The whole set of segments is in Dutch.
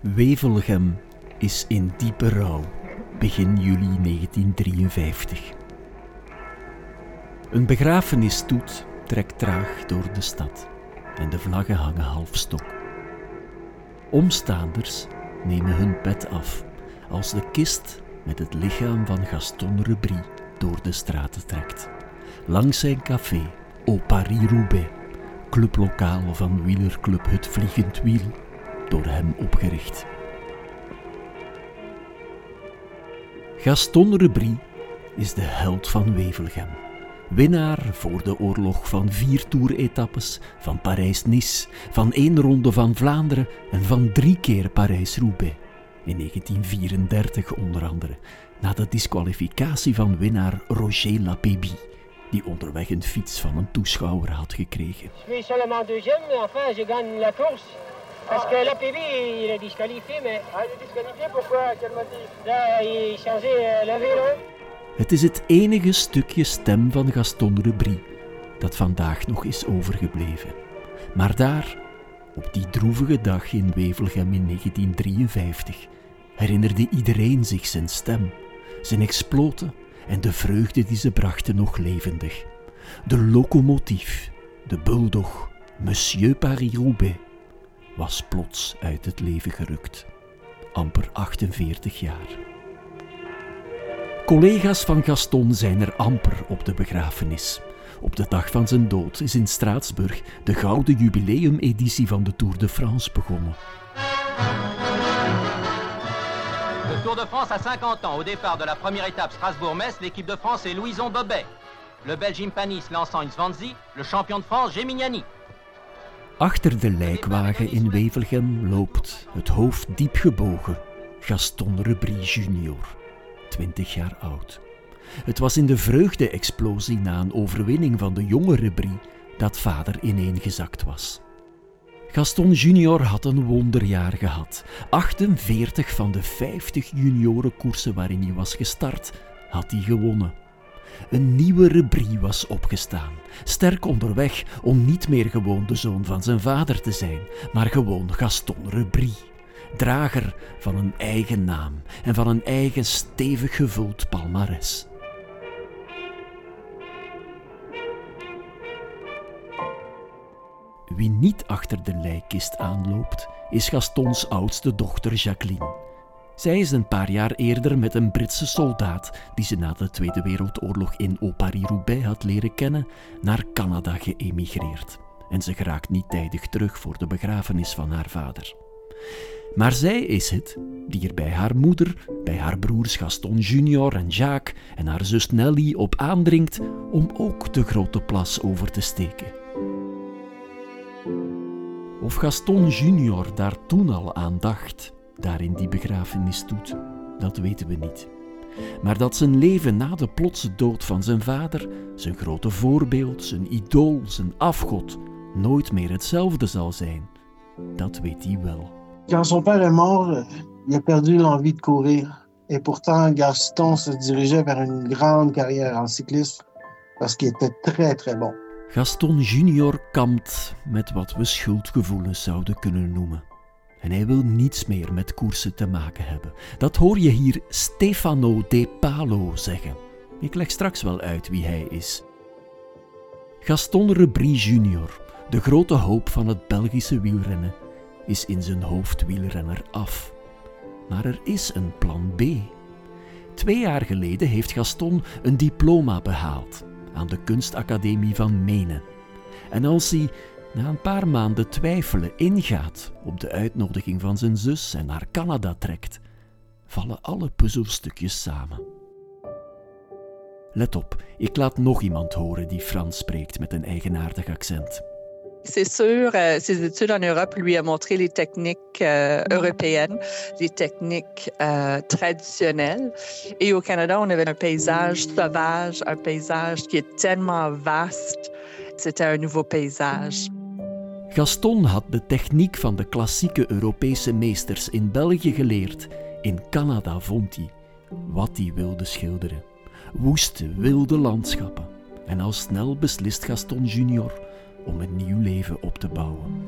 Wevelgem is in diepe rouw, begin juli 1953. Een begrafenisstoet trekt traag door de stad en de vlaggen hangen half stok. Omstaanders nemen hun pet af als de kist met het lichaam van Gaston Rebrie door de straten trekt. Langs zijn café, Au Paris-Roubaix, clublokaal van wielerclub Het Vliegend Wiel, door hem opgericht. Gaston Rebrie is de held van Wevelgem. Winnaar voor de oorlog van vier toeretappes, van Parijs-Nice, van één ronde van Vlaanderen en van drie keer Parijs-Roubaix. In 1934 onder andere, na de disqualificatie van winnaar Roger Lapébie, die onderweg een fiets van een toeschouwer had gekregen. Je suis seulement deuxième, enfin, la course. Parce que la PB, il est disqualifié, mais... Ah, est disqualifié, pourquoi Quel Là, la vélo. Het is het enige stukje stem van Gaston Rebrie dat vandaag nog is overgebleven. Maar daar, op die droevige dag in Wevelgem in 1953, herinnerde iedereen zich zijn stem, zijn exploten en de vreugde die ze brachten nog levendig. De locomotief, de bulldog, Monsieur Paris-Roubaix, was plots uit het leven gerukt. Amper 48 jaar. Collega's van Gaston zijn er amper op de begrafenis. Op de dag van zijn dood is in Straatsburg de gouden jubileumeditie van de Tour de France begonnen. Le Tour de France a 50 ans. Au départ de la première étape Strasbourg-Metz, l'équipe de France est Louison Bobet. Le Belge Impanis lançant Svanzi, le champion de France Gemignani. Achter de lijkwagen in Wevelgem loopt, het hoofd diep gebogen, Gaston Rebrie junior, 20 jaar oud. Het was in de vreugde-explosie na een overwinning van de jonge Rebrie dat vader ineengezakt was. Gaston junior had een wonderjaar gehad. 48 van de 50 juniorenkoersen waarin hij was gestart, had hij gewonnen. Een nieuwe Rebrie was opgestaan, sterk onderweg om niet meer gewoon de zoon van zijn vader te zijn, maar gewoon Gaston Rebrie, drager van een eigen naam en van een eigen stevig gevuld palmares. Wie niet achter de lijkkist aanloopt, is Gastons oudste dochter Jacqueline. Zij is een paar jaar eerder met een Britse soldaat, die ze na de Tweede Wereldoorlog in Au Paris-Roubaix had leren kennen, naar Canada geëmigreerd. En ze geraakt niet tijdig terug voor de begrafenis van haar vader. Maar zij is het die er bij haar moeder, bij haar broers Gaston Junior en Jacques en haar zus Nelly op aandringt om ook de grote plas over te steken. Of Gaston Junior daar toen al aan dacht, daar in die begrafenisstoet, dat weten we niet. Maar dat zijn leven na de plotse dood van zijn vader, zijn grote voorbeeld, zijn idool, zijn afgod, nooit meer hetzelfde zal zijn, dat weet hij wel. Quand son père est mort, il a perdu l'envie de courir. Et pourtant, Gaston se dirigeait vers une grande carrière en cyclisme parce qu'il était très très bon. Gaston Junior kampt met wat we schuldgevoelens zouden kunnen noemen. En hij wil niets meer met koersen te maken hebben. Dat hoor je hier Stefano De Palo zeggen. Ik leg straks wel uit wie hij is. Gaston Rebrie Junior, de grote hoop van het Belgische wielrennen, is in zijn hoofd wielrenner af. Maar er is een plan B. Twee jaar geleden heeft Gaston een diploma behaald aan de kunstacademie van Menen. En als hij na een paar maanden twijfelen ingaat op de uitnodiging van zijn zus en naar Canada trekt, vallen alle puzzelstukjes samen. Let op, ik laat nog iemand horen die Frans spreekt met een eigenaardig accent. C'est sûr, euh, ses études en Europe lui a montré les techniques euh, européennes, les techniques euh, traditionnelles. Et au Canada, on avait un paysage sauvage, un paysage qui est tellement vaste. C'était un nouveau paysage. Gaston had de techniek van de klassieke Europese meesters in België geleerd. In Canada vond hij wat hij wilde schilderen. Woeste, wilde landschappen. En al snel beslist Gaston junior om een nieuw leven op te bouwen.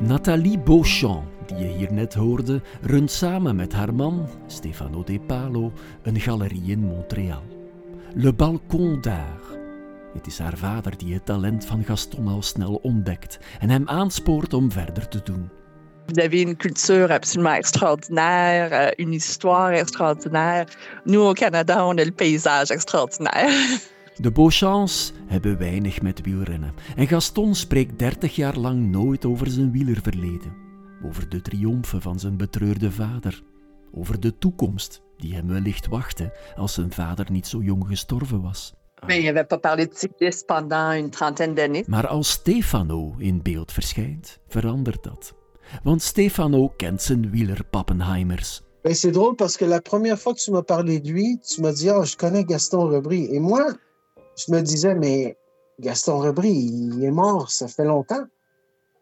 Nathalie Beauchamp, die je hier net hoorde, runt samen met haar man, Stefano De Palo, een galerie in Montreal. Le Balcon d'Art. Het is haar vader die het talent van Gaston al snel ontdekt en hem aanspoort om verder te doen. Vous avez une culture absolument extraordinaire, euh, une histoire extraordinaire. Nous, au Canada, on a le paysage extraordinaire. De Beauchamps hebben weinig met wielrennen en Gaston spreekt 30 jaar lang nooit over zijn wielerverleden, over de triomfen van zijn betreurde vader, over de toekomst die hem wellicht wachtte als zijn vader niet zo jong gestorven was. Maar als Stefano in beeld verschijnt, verandert dat. Want Stefano kent zijn wielerpappenheimers. Ben, c'est drôle parce que la première fois que tu m'as parlé de lui, tu m'as dit, oh, je connais Gaston Rebry. Et moi, je me disais, mais Gaston Rebry, il est mort, ça fait longtemps.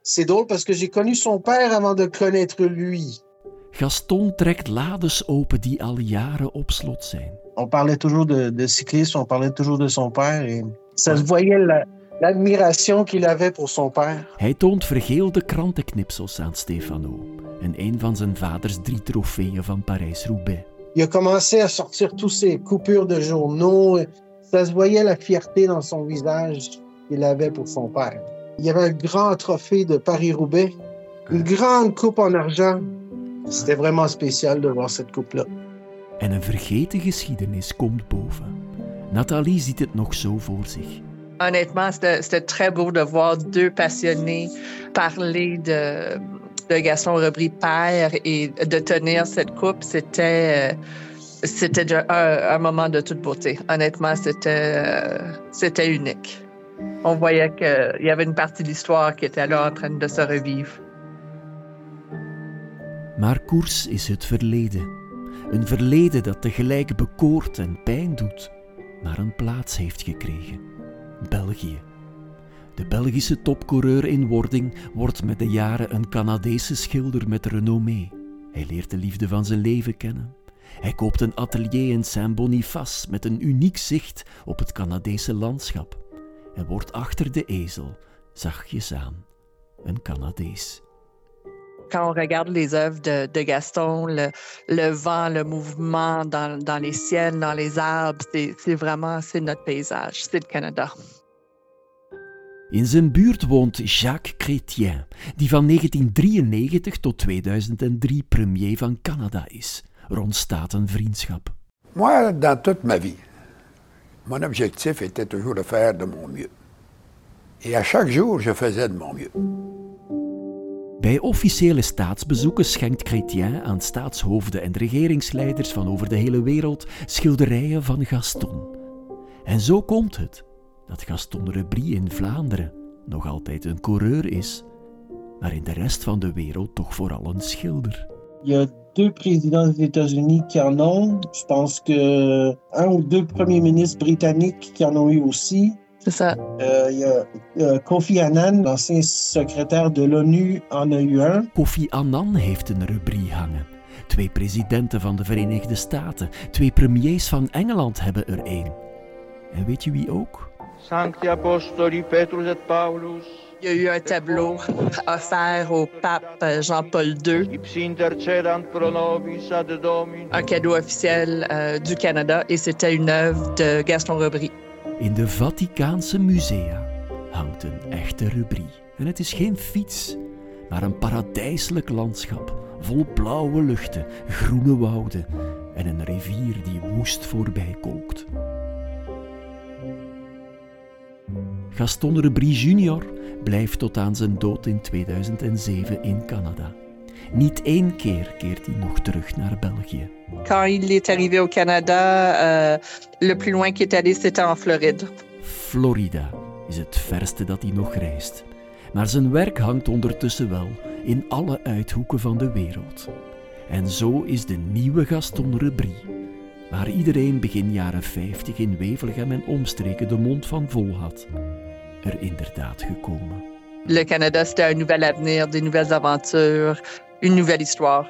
C'est drôle parce que j'ai connu son père avant de connaître lui. Gaston trekt lades open die al jaren op slot zijn. On parlait toujours de, de cyclisme, on parlait toujours de son père et ça se voyait la- l'admiration qu'il avait pour son père. Hij toont vergeelde krantenknipsels aan Stefano en een van zijn vaders drie trofeeën van Parijs-Roubaix. Il a commencé à sortir tous ses coupures de journaux. Ça se voyait la fierté dans son visage qu'il avait pour son père. Il y avait un grand trophée de Paris-Roubaix, une grande coupe en argent. C'était vraiment spécial de voir cette coupe-là. En een vergeten geschiedenis komt boven. Nathalie ziet het nog zo voor zich. Honnêtement, c'était c'était très beau de voir deux passionnés parler de, de Gaston Rebry père et de tenir cette coupe. C'était euh, c'était un, un moment de toute beauté. Honnêtement, c'était euh, c'était unique. On voyait qu'il y avait une partie de l'histoire qui était là en train de se revivre. Maar koers is het verleden. Een verleden dat tegelijk bekoort en pijn doet, maar een plaats heeft gekregen. België. De Belgische topcoureur in wording wordt met de jaren een Canadese schilder met renommee. Hij leert de liefde van zijn leven kennen. Hij koopt een atelier in Saint-Boniface met een uniek zicht op het Canadese landschap. En wordt achter de ezel, zachtjes aan, een Canadees. Quand on regarde les œuvres de, de Gaston, le, le vent, le mouvement dans, dans les ciels, dans les arbres, c'est c'est vraiment c'est notre paysage, c'est le Canada. In zijn buurt woont Jacques Chrétien, die van 1993 tot 2003 premier van Canada is. Er ontstaat een vriendschap. Moi, dans toute ma vie, mon objectif était toujours de faire de mon mieux. Et à chaque jour, je faisais de mon mieux. Bij officiële staatsbezoeken schenkt Chrétien aan staatshoofden en regeringsleiders van over de hele wereld schilderijen van Gaston. En zo komt het dat Gaston Rebry in Vlaanderen nog altijd een coureur is, maar in de rest van de wereld toch vooral een schilder. A deux présidents des États-Unis qui en ont. Je pense que un ou deux premiers ministres britanniques qui en ont eu aussi. C'est ça. Euh, il y a euh, Kofi Annan, l'ancien secrétaire de l'ONU, en a eu un. Kofi Annan heeft een rubriek hangen. Twee presidenten van de Verenigde Staten, twee premiers van Engeland hebben er één. En weet je wie ook? Sancti Apostoli Petrus et Paulus, Il y a eu un tableau offert au pape Jean-Paul II, un cadeau officiel euh, du Canada, et c'était une œuvre de Gaston Rebry. In de Vaticaanse musea hangt een echte rubriek. En het is geen fiets, maar een paradijselijk landschap vol blauwe luchten, groene wouden en een rivier die woest voorbij kolkt. Gaston Rebry Jr. blijft tot aan zijn dood in 2007 in Canada. Niet één keer keert hij nog terug naar België. Quand il est arrivé au Canada, euh, le plus loin qu'il est allé, c'était en Floride. Florida is het verste dat hij nog reist. Maar zijn werk hangt ondertussen wel in alle uithoeken van de wereld. En zo is de nieuwe Gaston Rebry, waar iedereen begin jaren 50 in Wevelgem en omstreken de mond van vol had, er inderdaad gekomen. Le Canada, c'était un nouvel avenir, des nouvelles aventures, une nouvelle histoire.